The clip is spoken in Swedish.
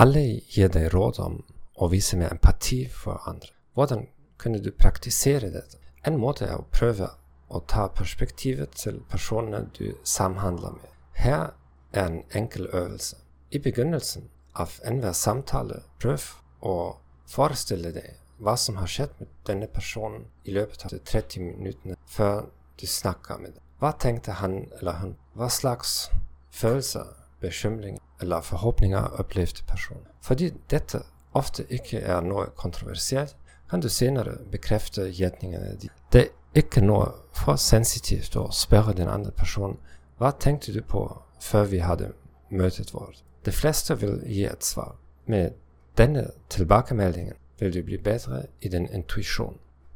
Alla ger dig råd om och visar mer empati för andra. Hvordan kunde du praktisera det? En måte är att pröva och ta perspektivet till personerna du samhandlar med. Här är en enkel övelse. I begynnelsen av enhver samtale, pröv och föreställ dig vad som har skett med denna person i löpet av de 30 minuterna för du snackar med den. Vad tänkte han eller hon? Vad slags känslor bekymringer eller forhåpninger opplevde personen? Fordi dette ofte ikke er noe kontroversielt, kan du senere bekrefte gjetningene dine. Det er ikke noe for sensitivt å spørre den andre personen hva tenkte du på før vi hadde møtet vårt. De fleste vil gi et svar. Med denne tilbakemeldingen vil du bli bedre i din intuisjon.